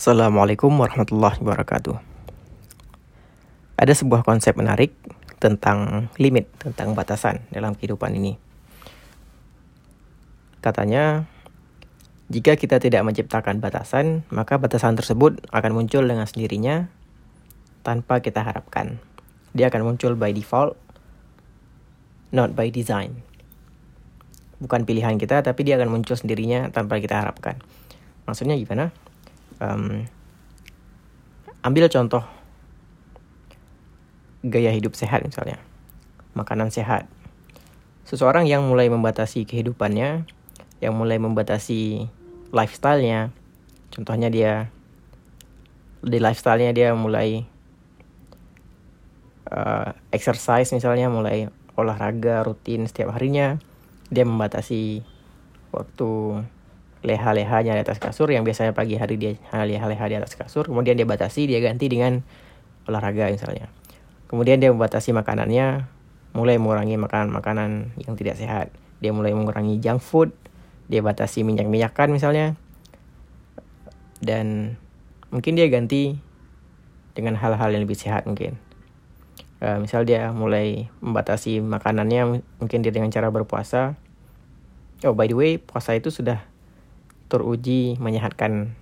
Assalamualaikum warahmatullahi wabarakatuh. Ada sebuah konsep menarik tentang limit, tentang batasan dalam kehidupan ini. Katanya, jika kita tidak menciptakan batasan, maka batasan tersebut akan muncul dengan sendirinya tanpa kita harapkan. Dia akan muncul by default, not by design. Bukan pilihan kita, tapi dia akan muncul sendirinya tanpa kita harapkan. Maksudnya gimana? Um, ambil contoh gaya hidup sehat misalnya makanan sehat. Seseorang yang mulai membatasi kehidupannya yang mulai membatasi lifestyle-nya contohnya dia di lifestyle-nya dia mulai uh, exercise misalnya mulai olahraga rutin setiap harinya dia membatasi waktu leha-lehanya di atas kasur yang biasanya pagi hari dia leha-leha di atas kasur kemudian dia batasi dia ganti dengan olahraga misalnya. Kemudian dia membatasi makanannya mulai mengurangi makanan-makanan yang tidak sehat. Dia mulai mengurangi junk food dia batasi minyak-minyakan misalnya dan mungkin dia ganti dengan hal-hal yang lebih sehat mungkin. Uh, misal dia mulai membatasi makanannya mungkin dia dengan cara berpuasa. Oh by the way puasa itu sudah teruji menyehatkan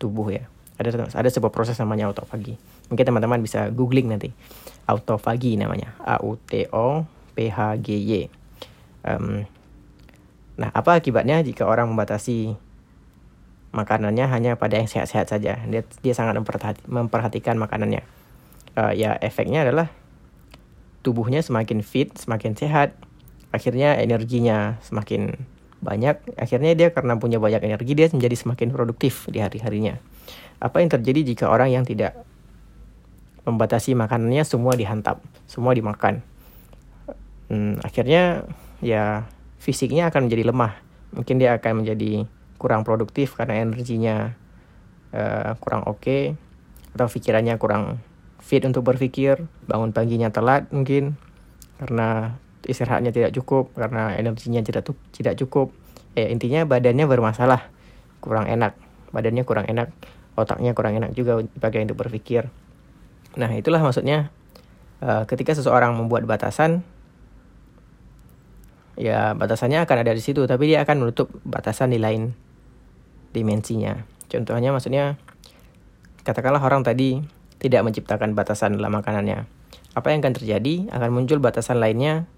tubuh ya. Ada ada sebuah proses namanya autofagi. Mungkin teman-teman bisa googling nanti. Autofagi namanya. A U T O P H G Y. Um, nah, apa akibatnya jika orang membatasi makanannya hanya pada yang sehat-sehat saja? Dia dia sangat memperhati, memperhatikan makanannya. Uh, ya efeknya adalah tubuhnya semakin fit, semakin sehat. Akhirnya energinya semakin banyak akhirnya dia karena punya banyak energi dia menjadi semakin produktif di hari-harinya. Apa yang terjadi jika orang yang tidak membatasi makanannya semua dihantap semua dimakan? Hmm, akhirnya ya fisiknya akan menjadi lemah. Mungkin dia akan menjadi kurang produktif karena energinya uh, kurang oke okay, atau pikirannya kurang fit untuk berpikir bangun paginya telat mungkin karena istirahatnya tidak cukup karena energinya tidak tidak cukup. Eh intinya badannya bermasalah kurang enak. Badannya kurang enak otaknya kurang enak juga dipakai untuk berpikir. Nah itulah maksudnya uh, ketika seseorang membuat batasan ya batasannya akan ada di situ tapi dia akan menutup batasan di lain dimensinya. Contohnya maksudnya katakanlah orang tadi tidak menciptakan batasan dalam makanannya. Apa yang akan terjadi? Akan muncul batasan lainnya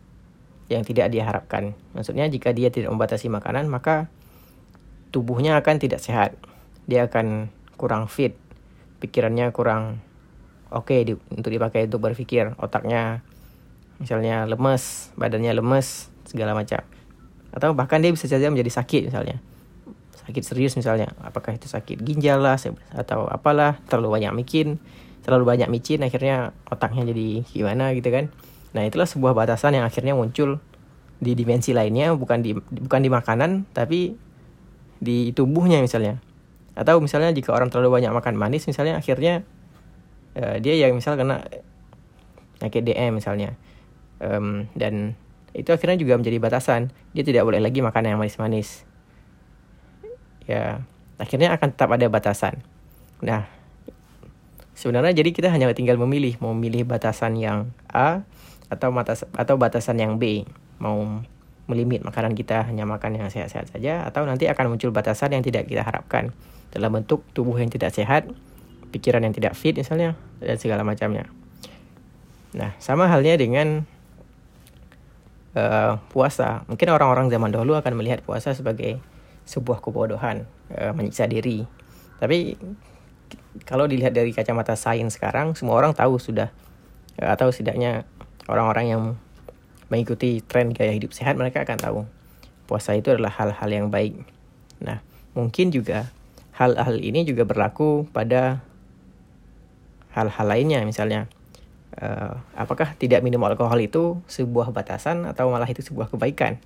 yang tidak diharapkan. Maksudnya jika dia tidak membatasi makanan, maka tubuhnya akan tidak sehat. Dia akan kurang fit, pikirannya kurang oke okay di, untuk dipakai untuk berpikir. Otaknya misalnya lemes, badannya lemes, segala macam. Atau bahkan dia bisa saja menjadi sakit misalnya. Sakit serius misalnya. Apakah itu sakit ginjal lah atau apalah, terlalu banyak micin, terlalu banyak micin akhirnya otaknya jadi gimana gitu kan. Nah, itulah sebuah batasan yang akhirnya muncul di dimensi lainnya, bukan di bukan di makanan, tapi di tubuhnya misalnya. Atau misalnya jika orang terlalu banyak makan manis misalnya akhirnya uh, dia yang misal kena penyakit DM misalnya. Um, dan itu akhirnya juga menjadi batasan. Dia tidak boleh lagi makan yang manis-manis. Ya, akhirnya akan tetap ada batasan. Nah, sebenarnya jadi kita hanya tinggal memilih mau memilih batasan yang A atau batas atau batasan yang B mau melimit makanan kita hanya makan yang sehat-sehat saja atau nanti akan muncul batasan yang tidak kita harapkan dalam bentuk tubuh yang tidak sehat, pikiran yang tidak fit misalnya dan segala macamnya. Nah, sama halnya dengan uh, puasa. Mungkin orang-orang zaman dahulu akan melihat puasa sebagai sebuah kebodohan, uh, menyiksa diri. Tapi kalau dilihat dari kacamata sains sekarang, semua orang tahu sudah uh, atau setidaknya orang-orang yang mengikuti tren gaya hidup sehat mereka akan tahu puasa itu adalah hal-hal yang baik. Nah, mungkin juga hal-hal ini juga berlaku pada hal-hal lainnya misalnya uh, apakah tidak minum alkohol itu sebuah batasan atau malah itu sebuah kebaikan?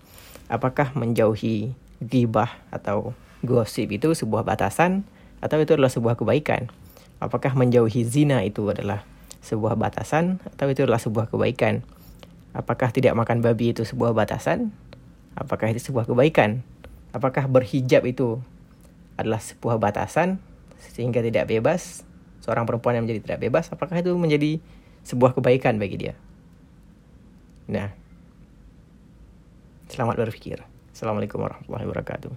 Apakah menjauhi gibah atau gosip itu sebuah batasan atau itu adalah sebuah kebaikan? Apakah menjauhi zina itu adalah sebuah batasan atau itu adalah sebuah kebaikan? Apakah tidak makan babi itu sebuah batasan? Apakah itu sebuah kebaikan? Apakah berhijab itu adalah sebuah batasan sehingga tidak bebas? Seorang perempuan yang menjadi tidak bebas, apakah itu menjadi sebuah kebaikan bagi dia? Nah, selamat berpikir. Assalamualaikum warahmatullahi wabarakatuh.